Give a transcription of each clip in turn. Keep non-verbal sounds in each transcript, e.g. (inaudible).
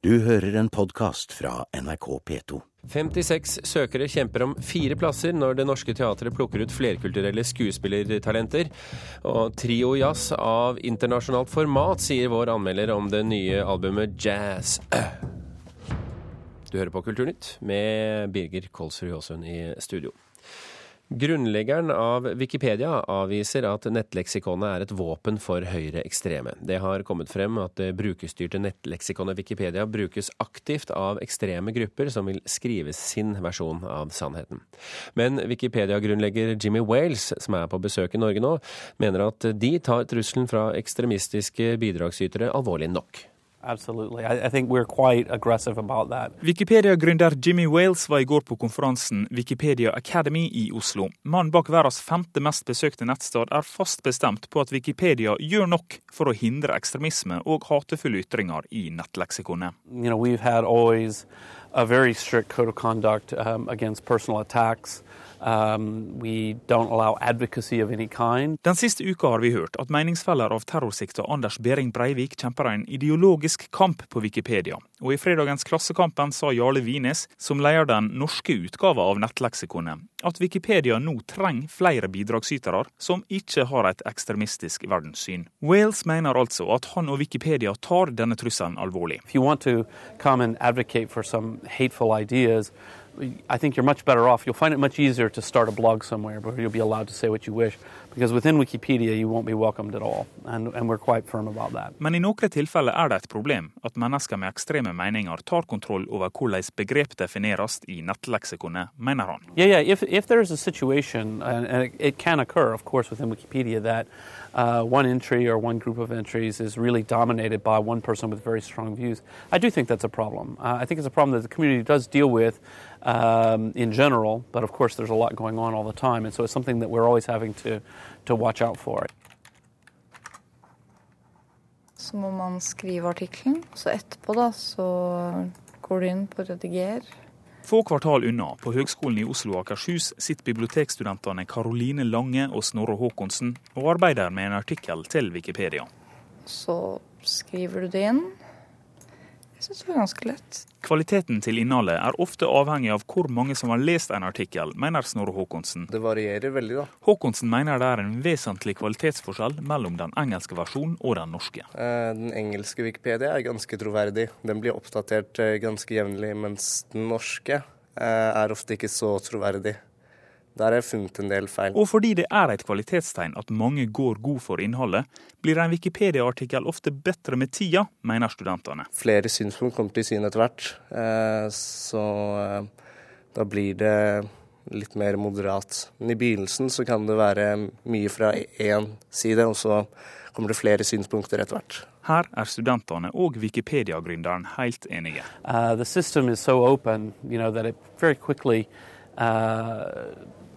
Du hører en podkast fra NRK P2. 56 søkere kjemper om fire plasser når Det Norske Teatret plukker ut flerkulturelle skuespillertalenter. Og Trio Jazz av internasjonalt format, sier vår anmelder om det nye albumet Jazz. Du hører på Kulturnytt med Birger Kolsrud Jåsund i studio. Grunnleggeren av Wikipedia avviser at nettleksikonet er et våpen for høyreekstreme. Det har kommet frem at det brukerstyrte nettleksikonet Wikipedia brukes aktivt av ekstreme grupper som vil skrive sin versjon av sannheten. Men Wikipedia-grunnlegger Jimmy Wales, som er på besøk i Norge nå, mener at de tar trusselen fra ekstremistiske bidragsytere alvorlig nok. Wikipedia-gründer Jimmy Wales var i går på konferansen Wikipedia Academy i Oslo. Mannen bak verdens femte mest besøkte nettsted er fast bestemt på at Wikipedia gjør nok for å hindre ekstremisme og hatefulle ytringer i nettleksikonet. You know, we've had always a very strict code of conduct um, against personal attacks. Um, Den siste uka har vi hørt at meningsfeller av terrorsikta Anders Behring Breivik kjemper en ideologisk kamp på Wikipedia. Og i fredagens Klassekampen sa Jarle Wines, som leder den norske utgava av nettleksikonet, at Wikipedia nå trenger flere bidragsytere som ikke har et ekstremistisk verdenssyn. Wales mener altså at han og Wikipedia tar denne trusselen alvorlig. If you want to come and advocate for some hateful ideas, I think you're much better off. You'll find it much easier to start a blog somewhere where you'll be allowed to say what you wish. Because within Wikipedia you won't be welcomed at all. And, and we're quite firm about that. Men i noen tilfeller er det et problem at mennesker med ekstreme meninger tar kontroll over hvordan begrep defineres i nettleksikonet, mener han. Yeah, yeah. If, if there is a situation, and it, it can occur, of course, within Wikipedia, that uh, one entry or one group of entries is really dominated by one person with very strong views, I do think that's a problem. Uh, I think it's a problem that the community does deal with um, in general, but of course there's a lot going on all the time, and so it's something that we're always having to, to watch out for. Så må man skrive artikkelen, så etterpå da, så går du inn på rediger. Få kvartal unna, på Høgskolen i Oslo og Akershus, sitter bibliotekstudentene Karoline Lange og Snorre Håkonsen og arbeider med en artikkel til Wikipedia. Så skriver du det inn. Jeg syns det var ganske lett. Kvaliteten til innholdet er ofte avhengig av hvor mange som har lest en artikkel, mener Snorre Håkonsen. Det varierer veldig, da. Håkonsen mener det er en vesentlig kvalitetsforskjell mellom den engelske versjonen og den norske. Eh, den engelske Wikipedia er ganske troverdig. Den blir oppdatert eh, ganske jevnlig, mens den norske eh, er ofte ikke så troverdig. Der har jeg funnet en del feil. Og fordi det er et kvalitetstegn at mange går god for innholdet, blir en Wikipedia-artikkel ofte bedre med tida, mener studentene. Flere synspunkt kommer til syne etter hvert, eh, så eh, da blir det litt mer moderat. Men i begynnelsen så kan det være mye fra én side, og så kommer det flere synspunkter etter hvert. Her er studentene og Wikipedia-gründeren helt enige. Uh,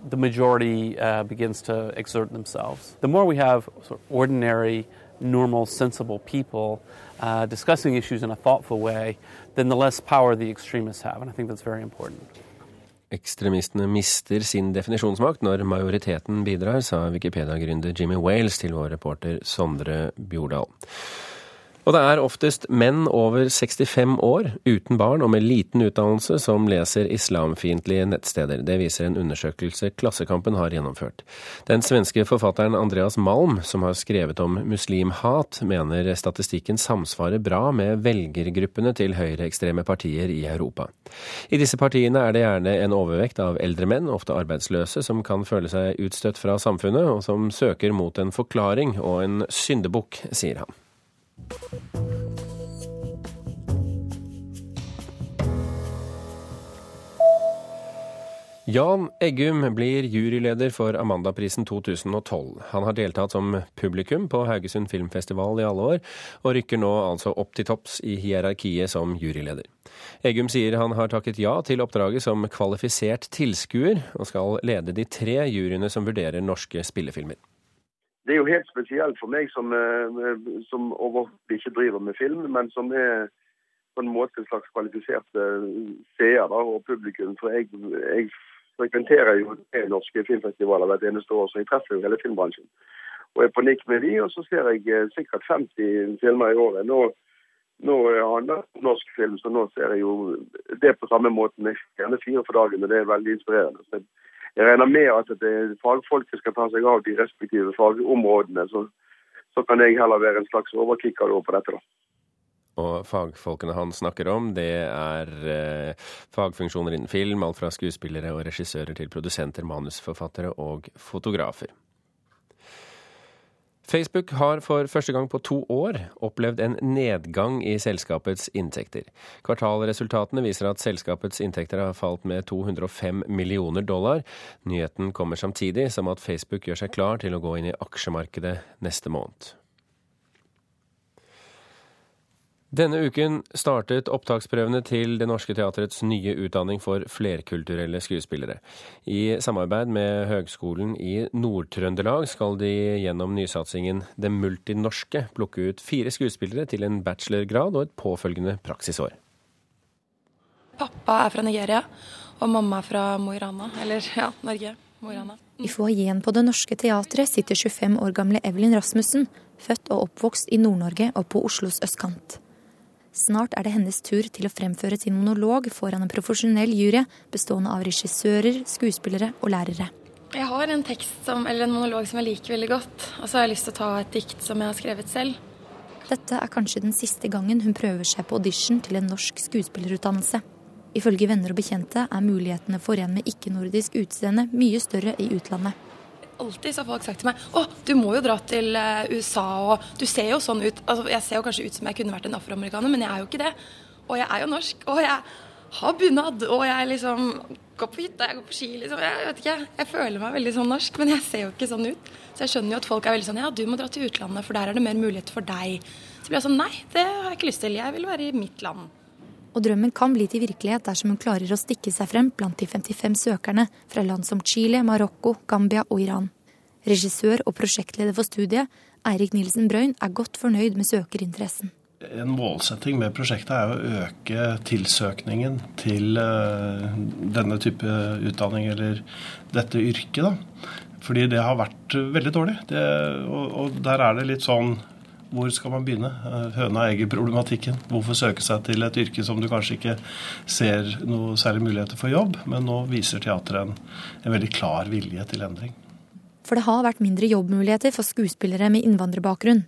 the majority uh, begins to exert themselves. The more we have sort of ordinary, normal, sensible people uh, discussing issues in a thoughtful way, then the less power the extremists have. And I think that's very important. Ekstremistene mister sin definisjonsmakt når majoriteten bidrar, sa Wikipedia-gründer Jimmy Wales til vår reporter Sondre Bjordal. Og det er oftest menn over 65 år, uten barn og med liten utdannelse, som leser islamfiendtlige nettsteder. Det viser en undersøkelse Klassekampen har gjennomført. Den svenske forfatteren Andreas Malm, som har skrevet om muslimhat, mener statistikken samsvarer bra med velgergruppene til høyreekstreme partier i Europa. I disse partiene er det gjerne en overvekt av eldre menn, ofte arbeidsløse, som kan føle seg utstøtt fra samfunnet, og som søker mot en forklaring og en syndebukk, sier han. Jan Eggum blir juryleder for Amandaprisen 2012. Han har deltatt som publikum på Haugesund Filmfestival i alle år, og rykker nå altså opp til topps i hierarkiet som juryleder. Eggum sier han har takket ja til oppdraget som kvalifisert tilskuer, og skal lede de tre juryene som vurderer norske spillefilmer det er jo helt spesielt for meg som, eh, som overhodet ikke driver med film, men som er på en måte en slags kvalifisert seer da, og publikum. For jeg, jeg frekventerer jo tre norske filmfestivaler hvert eneste år, så jeg treffer jo hele filmbransjen. Og er på nikk med de, og så ser jeg eh, sikkert 50 filmer i året. Nå, nå handler det om norsk film, så nå ser jeg jo det på samme måten. Jeg gjerne fire for dagen, og det er veldig inspirerende. Så jeg regner med at det er fagfolket skal ta seg av de respektive fagområdene. Så, så kan jeg heller være en slags overkikker på dette. da. Og fagfolkene han snakker om, det er eh, fagfunksjoner innen film, alt fra skuespillere og regissører til produsenter, manusforfattere og fotografer. Facebook har for første gang på to år opplevd en nedgang i selskapets inntekter. Kvartalresultatene viser at selskapets inntekter har falt med 205 millioner dollar. Nyheten kommer samtidig som at Facebook gjør seg klar til å gå inn i aksjemarkedet neste måned. Denne uken startet opptaksprøvene til Det Norske Teatrets nye utdanning for flerkulturelle skuespillere. I samarbeid med Høgskolen i Nord-Trøndelag skal de gjennom nysatsingen Det multinorske plukke ut fire skuespillere til en bachelorgrad og et påfølgende praksisår. Pappa er fra Nigeria, og mamma er fra Mo i Rana. Eller ja, Norge. Mo i Rana. I foajeen på Det Norske Teatret sitter 25 år gamle Evelyn Rasmussen, født og oppvokst i Nord-Norge og på Oslos østkant. Snart er det hennes tur til å fremføre sin monolog foran en profesjonell jury bestående av regissører, skuespillere og lærere. Jeg har en tekst som, eller en monolog som jeg liker veldig godt. Og så har jeg lyst til å ta et dikt som jeg har skrevet selv. Dette er kanskje den siste gangen hun prøver seg på audition til en norsk skuespillerutdannelse. Ifølge venner og bekjente er mulighetene for en med ikke-nordisk utseende mye større i utlandet alltid så har folk sagt til meg å, du må jo dra til eh, USA, og du ser jo sånn ut. Altså, jeg ser jo kanskje ut som jeg kunne vært en afroamerikaner, men jeg er jo ikke det. Og jeg er jo norsk, og jeg har bunad, og jeg liksom går på hytta, jeg går på ski, liksom. Jeg vet ikke, jeg føler meg veldig sånn norsk, men jeg ser jo ikke sånn ut. Så jeg skjønner jo at folk er veldig sånn ja, du må dra til utlandet, for der er det mer muligheter for deg. Så blir jeg sånn nei, det har jeg ikke lyst til, jeg vil være i mitt land. Og drømmen kan bli til virkelighet dersom hun klarer å stikke seg frem blant de 55 søkerne fra land som Chile, Marokko, Gambia og Iran. Regissør og prosjektleder for studiet, Eirik Nilsen Brøyn, er godt fornøyd med søkerinteressen. En målsetting med prosjektet er å øke tilsøkningen til eh, denne type utdanning eller dette yrket. Da. Fordi det har vært veldig dårlig. Det, og, og der er det litt sånn hvor skal man begynne? Høna og egget-problematikken. Hvorfor søke seg til et yrke som du kanskje ikke ser noe særlig muligheter for jobb, men nå viser teatret en, en veldig klar vilje til endring. For det har vært mindre jobbmuligheter for skuespillere med innvandrerbakgrunn.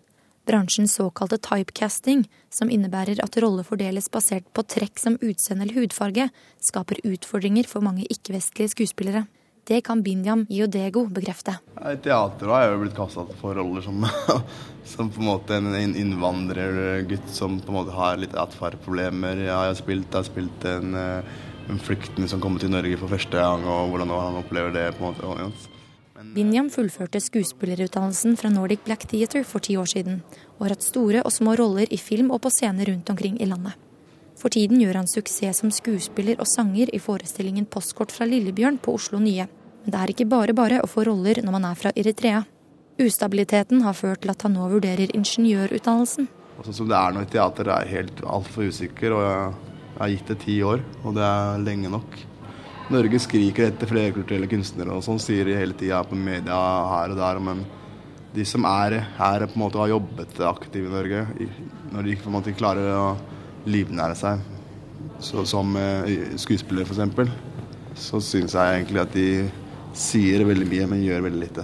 Bransjens såkalte typecasting, som innebærer at roller fordeles basert på trekk som utseende eller hudfarge, skaper utfordringer for mange ikke-vestlige skuespillere. Det kan Binyam Iodego bekrefte. I teater har jeg jo blitt kasta for roller som, (laughs) som, på en måte en innvandrergutt som på en måte har litt atferdsproblemer. Jeg har spilt, jeg har spilt en, eh, en flyktning som kommer til Norge for første gang, og hvordan han opplever det. på en måte. Binyam fullførte skuespillerutdannelsen fra Nordic Black Theatre for ti år siden, og har hatt store og små roller i film og på scener rundt omkring i landet. For tiden gjør han suksess som skuespiller og sanger i forestillingen 'Postkort fra Lillebjørn' på Oslo Nye. Men det er ikke bare bare å få roller når man er fra Eritrea. Ustabiliteten har ført til at han nå vurderer ingeniørutdannelsen. Sånn som det er nå i teater, er helt altfor usikker. og jeg, har gitt det ti år, og det er lenge nok. Norge skriker etter flerkulturelle kunstnere, og sånn sier de hele tida på media her og der. Men de som er her, på en måte har jobbet aktivt i Norge, når de på en måte klarer å livnære seg, så, som eh, skuespillere f.eks., så syns jeg egentlig at de sier veldig mye, men gjør veldig lite.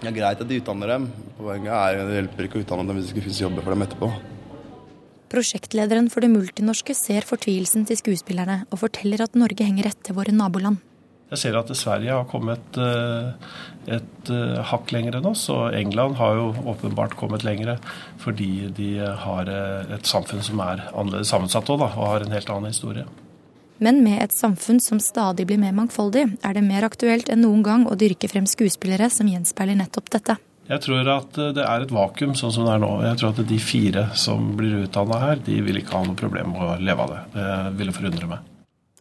Det er greit at de utdanner dem. Poenget er det hjelper ikke å utdanne dem hvis det ikke finnes jobber for dem etterpå. Prosjektlederen for det multinorske ser fortvilelsen til skuespillerne, og forteller at Norge henger etter våre naboland. Jeg ser at Sverige har kommet eh, et eh, hakk lenger enn oss, og England har jo åpenbart kommet lenger fordi de har eh, et samfunn som er annerledes sammensatt også, og har en helt annen historie. Men med et samfunn som stadig blir mer mangfoldig, er det mer aktuelt enn noen gang å dyrke frem skuespillere som gjenspeiler nettopp dette. Jeg tror at det er et vakuum sånn som det er nå. Jeg tror at de fire som blir utdanna her, de vil ikke ha noe problem med å leve av det. Det ville forundre meg.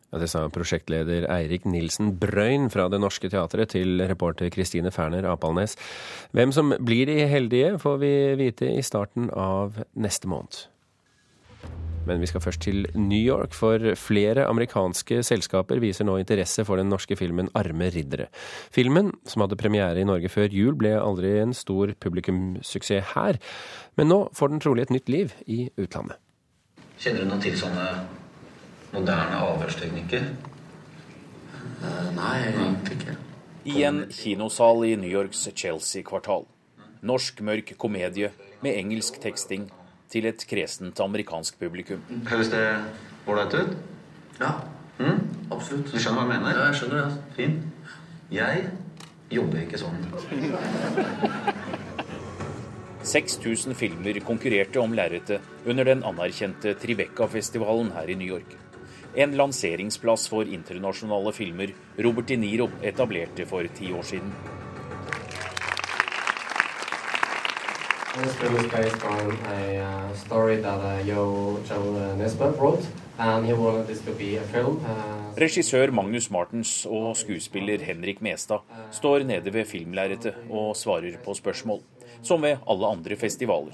Ja, det sa prosjektleder Eirik Nilsen Brøyn fra Det Norske Teatret til reporter Kristine Ferner Apalnes. Hvem som blir de heldige, får vi vite i starten av neste måned. Men vi skal først til New York, for flere amerikanske selskaper viser nå interesse for den norske filmen 'Arme riddere'. Filmen, som hadde premiere i Norge før jul, ble aldri en stor publikumssuksess her, men nå får den trolig et nytt liv i utlandet. Kjenner du noen til sånne moderne avhørsteknikker? nei, egentlig ikke. I en kinosal i New Yorks Chelsea-kvartal. Norsk mørk komedie med engelsk teksting til et kresent amerikansk publikum. Høres det ålreit ut? Ja. Mm? Absolutt. Du skjønner hva jeg mener? Ja, jeg skjønner det. Fin. Jeg jobber ikke sånn. 6000 filmer konkurrerte om lerretet under den anerkjente Tribeca-festivalen her i New York. En lanseringsplass for internasjonale filmer Robert De Niro etablerte for ti år siden. This film is based on a story that Joe, Joe Nesbø wrote, and he wanted this to be a film. Regissør Magnus Martens og skuespiller Henrik Mestad står nede ved filmlerretet og svarer på spørsmål, som ved alle andre festivaler.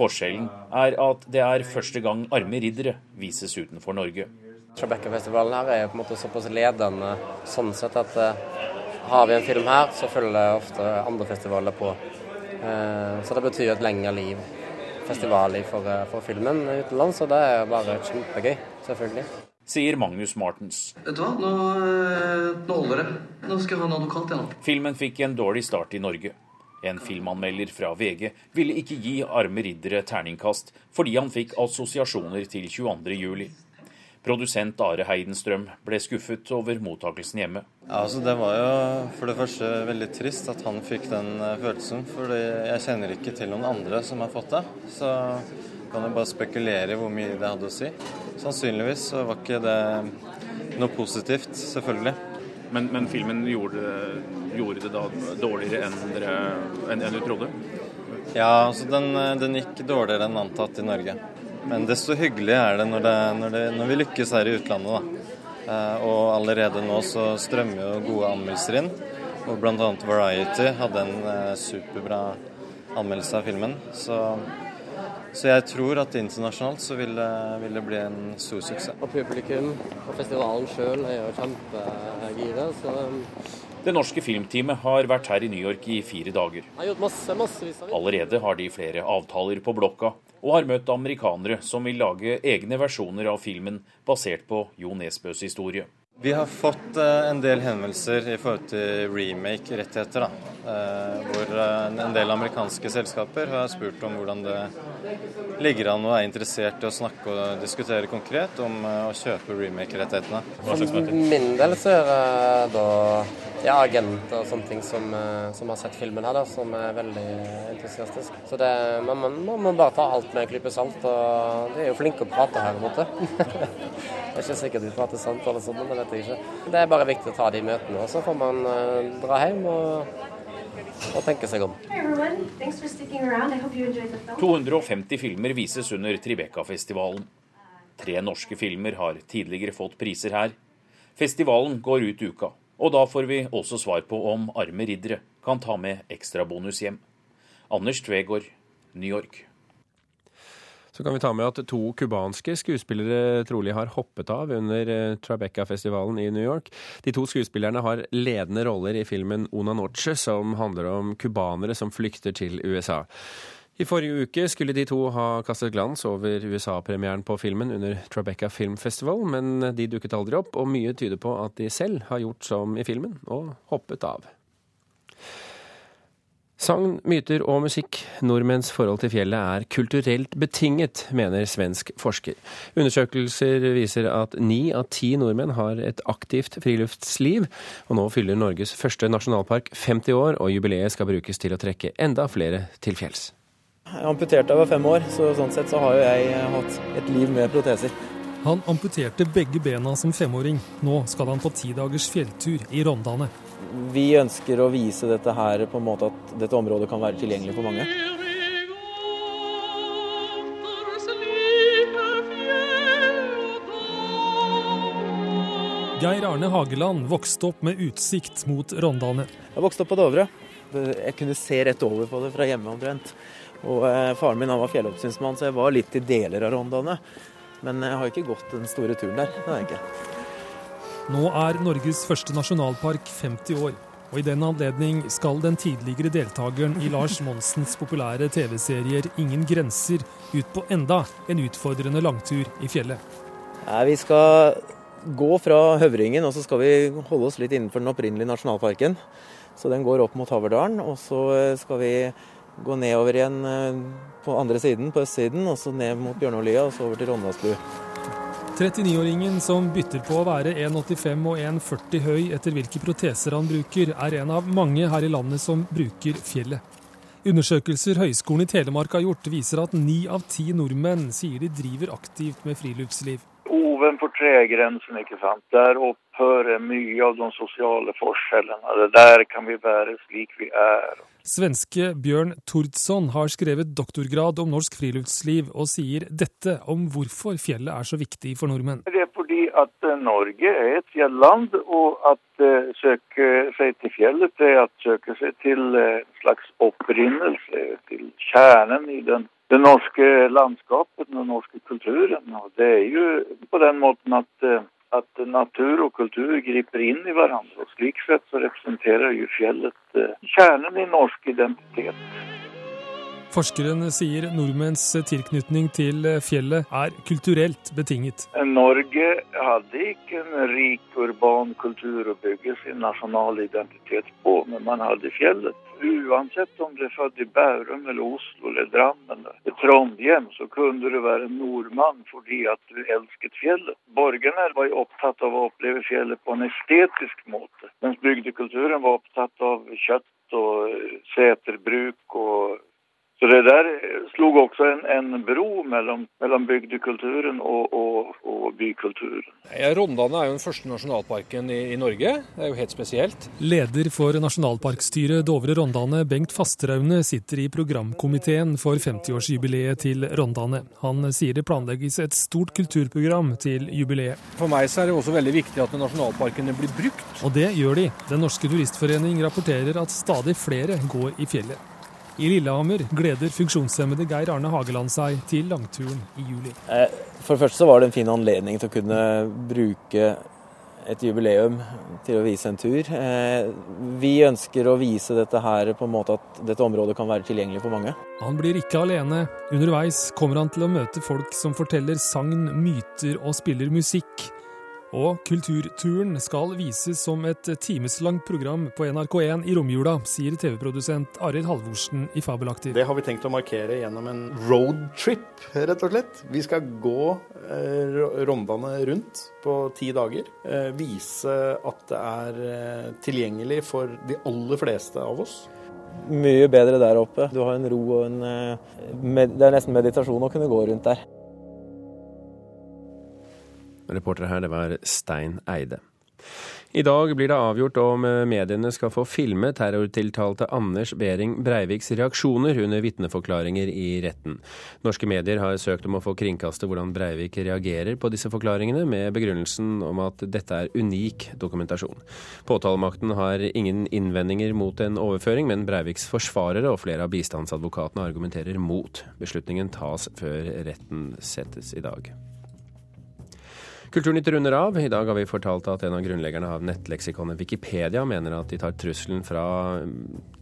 Forskjellen er at det er første gang arme riddere vises utenfor Norge. Tribeca-festivalen her er på en måte såpass ledende sånn sett at uh, har vi en film her, så følger det ofte andre festivaler på. Uh, så det betyr et lengre liv, festivalliv for, uh, for filmen utenlands, og det er bare kjempegøy, selvfølgelig. Sier Magnus Martens. Vet du hva, nå, nå holder det. Nå skal jeg ha en advokat igjen. Filmen fikk en dårlig start i Norge. En filmanmelder fra VG ville ikke gi Arme riddere terningkast fordi han fikk assosiasjoner til 22. juli. Produsent Are Heidenstrøm ble skuffet over mottakelsen hjemme. Altså Det var jo for det første veldig trist at han fikk den følelsen. For jeg kjenner ikke til noen andre som har fått det. Så kan jeg bare spekulere hvor mye det hadde å si. Sannsynligvis så var ikke det noe positivt, selvfølgelig. Men, men filmen gjorde, gjorde, det da dårligere enn, dere, enn, enn du trodde? Ja, altså den, den, gikk dårligere enn antatt i Norge. Men desto hyggelig er det når, det, når, det, når vi lykkes her i utlandet, da. Og allerede nå så strømmer jo gode anmeldelser inn. Og bl.a. Variety hadde en superbra anmeldelse av filmen. Så så jeg tror at internasjonalt så vil det, vil det bli en stor suksess. Og publikum og festivalen sjøl er jo kjempegira, så Det norske filmteamet har vært her i New York i fire dager. Jeg har gjort masse, massevis Allerede har de flere avtaler på blokka, og har møtt amerikanere som vil lage egne versjoner av filmen basert på Jo Nesbøs historie. Vi har fått en del henvendelser i forhold til remake-rettigheter. Hvor en del amerikanske selskaper har spurt om hvordan det ligger an og er interessert i å snakke og diskutere konkret om å kjøpe remake-rettighetene. For min del så er det da ja, agenter og sånne ting som, som, har sett filmen her, da, som er veldig entusiastisk. Så det, man, man, man må bare ta alt med en klype salt. og De er jo flinke å prate her, på en måte. det er ikke sikkert de prater sant, eller sånn, det vet jeg ikke. Det er bare viktig å ta de møtene, og så får man uh, dra hjem og, og tenke seg om. 250 filmer vises under Tribeca-festivalen. Tre norske filmer har tidligere fått priser her. Festivalen går ut uka, og da får vi også svar på om arme riddere kan ta med ekstrabonus hjem. Anders Tvegård, New York. Så kan vi ta med at to cubanske skuespillere trolig har hoppet av under Tribeca-festivalen i New York. De to skuespillerne har ledende roller i filmen Una Noche, som handler om cubanere som flykter til USA. I forrige uke skulle de to ha kastet glans over USA-premieren på filmen under Tribeca Film Festival, men de dukket aldri opp, og mye tyder på at de selv har gjort som i filmen, og hoppet av. Sagn, myter og musikk. Nordmenns forhold til fjellet er kulturelt betinget, mener svensk forsker. Undersøkelser viser at ni av ti nordmenn har et aktivt friluftsliv, og nå fyller Norges første nasjonalpark 50 år, og jubileet skal brukes til å trekke enda flere til fjells. Jeg amputerte da jeg var fem år, så sånn sett så har jo jeg hatt et liv med proteser. Han amputerte begge bena som femåring. Nå skal han på ti dagers fjelltur i Rondane. Vi ønsker å vise dette her på en måte at dette området kan være tilgjengelig for mange. Geir Arne Hageland vokste opp med utsikt mot Rondane. Jeg vokste opp på Dovre. Jeg kunne se rett over på det fra hjemme omtrent. Og eh, Faren min han var fjelloppsynsmann, så jeg var litt i deler av Rondane. Men jeg har ikke gått den store turen der. det har jeg ikke. Nå er Norges første nasjonalpark 50 år. Og i den anledning skal den tidligere deltakeren i Lars Monsens populære TV-serier 'Ingen grenser' ut på enda en utfordrende langtur i fjellet. Nei, vi skal gå fra Høvringen, og så skal vi holde oss litt innenfor den opprinnelige nasjonalparken. Så den går opp mot Haverdalen, og så skal vi gå nedover igjen eh, på andre siden, på østsiden, og så ned mot Bjørnolia, og så over til Rondalsbu. 39-åringen som bytter på å være 1,85 og 1,40 høy etter hvilke proteser han bruker, er en av mange her i landet som bruker fjellet. Undersøkelser Høgskolen i Telemark har gjort, viser at ni av ti nordmenn sier de driver aktivt med friluftsliv. Ovenfor tregrensen, ikke sant. Der opphører mye av de sosiale forskjellene. Det der kan vi være slik vi er. Svenske Bjørn Tordsson har skrevet doktorgrad om norsk friluftsliv, og sier dette om hvorfor fjellet er så viktig for nordmenn. Det er fordi at eh, Norge er et fjelland, og at uh, søke seg til fjellet er at søke seg til uh, en slags opprinnelse, til kjernen i den, det norske landskapet, den norske kulturen. Og det er jo på den måten at uh, at natur og kultur griper inn i hverandre. og Slik sett så representerer jo fjellet eh, kjernen i norsk identitet. Forskeren sier nordmenns tilknytning til fjellet er kulturelt betinget. Norge hadde ikke en rik urban kultur å bygge sin nasjonale identitet på, men man hadde fjellet. Uansett om du er født i Bærum eller Oslo eller Drammen eller Trondheim, så kunne du være nordmann fordi at du elsket fjellet. Borgerne var jo opptatt av å oppleve fjellet på en estetisk måte, mens bygdekulturen var opptatt av kjøtt og seterbruk og så det der slog også en, en bro mellom, mellom bygdekulturen og, og, og bykulturen. Ja, Rondane er jo den første nasjonalparken i, i, Norge. Det er jo helt spesielt. Leder for nasjonalparkstyret Dovre Rondane, Bengt Fasteraune, sitter i programkomiteen for 50-årsjubileet til Rondane. Han sier det planlegges et stort kulturprogram til jubileet. For meg så er det også veldig viktig at nasjonalparkene blir brukt. Og det gjør de. Den norske turistforening rapporterer at stadig flere går i fjellet. I Lillehammer gleder funksjonshemmede Geir Arne Hageland seg til langturen i juli. Eh, for det første så var det en fin anledning til å kunne bruke et jubileum til å vise en tur. Eh, vi ønsker å vise dette her på en måte at dette området kan være tilgjengelig for mange. Han blir ikke alene. Underveis kommer han til å møte folk som forteller sagn, myter og spiller musikk. Og Kulturturen skal vises som et timeslangt program på NRK1 i romjula, sier TV-produsent Arild Halvorsen i Fabelaktiv. Det har vi tenkt å markere gjennom en roadtrip, rett og slett. Vi skal gå eh, Rondane rundt på ti dager. Eh, vise at det er eh, tilgjengelig for de aller fleste av oss. Mye bedre der oppe. Du har en ro og en eh, Det er nesten meditasjon å kunne gå rundt der. Reporter her, det var Stein Eide. I dag blir det avgjort om mediene skal få filme terrortiltalte Anders Behring Breiviks reaksjoner under vitneforklaringer i retten. Norske medier har søkt om å få kringkaste hvordan Breivik reagerer på disse forklaringene, med begrunnelsen om at dette er unik dokumentasjon. Påtalemakten har ingen innvendinger mot en overføring, men Breiviks forsvarere og flere av bistandsadvokatene argumenterer mot. Beslutningen tas før retten settes i dag. Kulturnytt runder av. I dag har vi fortalt at en av grunnleggerne av nettleksikonet Wikipedia mener at de tar trusselen fra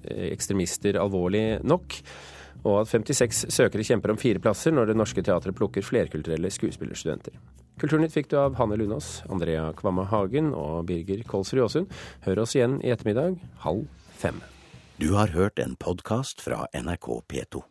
ekstremister alvorlig nok, og at 56 søkere kjemper om fire plasser når Det Norske Teatret plukker flerkulturelle skuespillerstudenter. Kulturnytt fikk du av Hanne Lunås, Andrea Kvamme Hagen og Birger Kolsrud Aasund. Hør oss igjen i ettermiddag halv fem. Du har hørt en podkast fra NRK P2.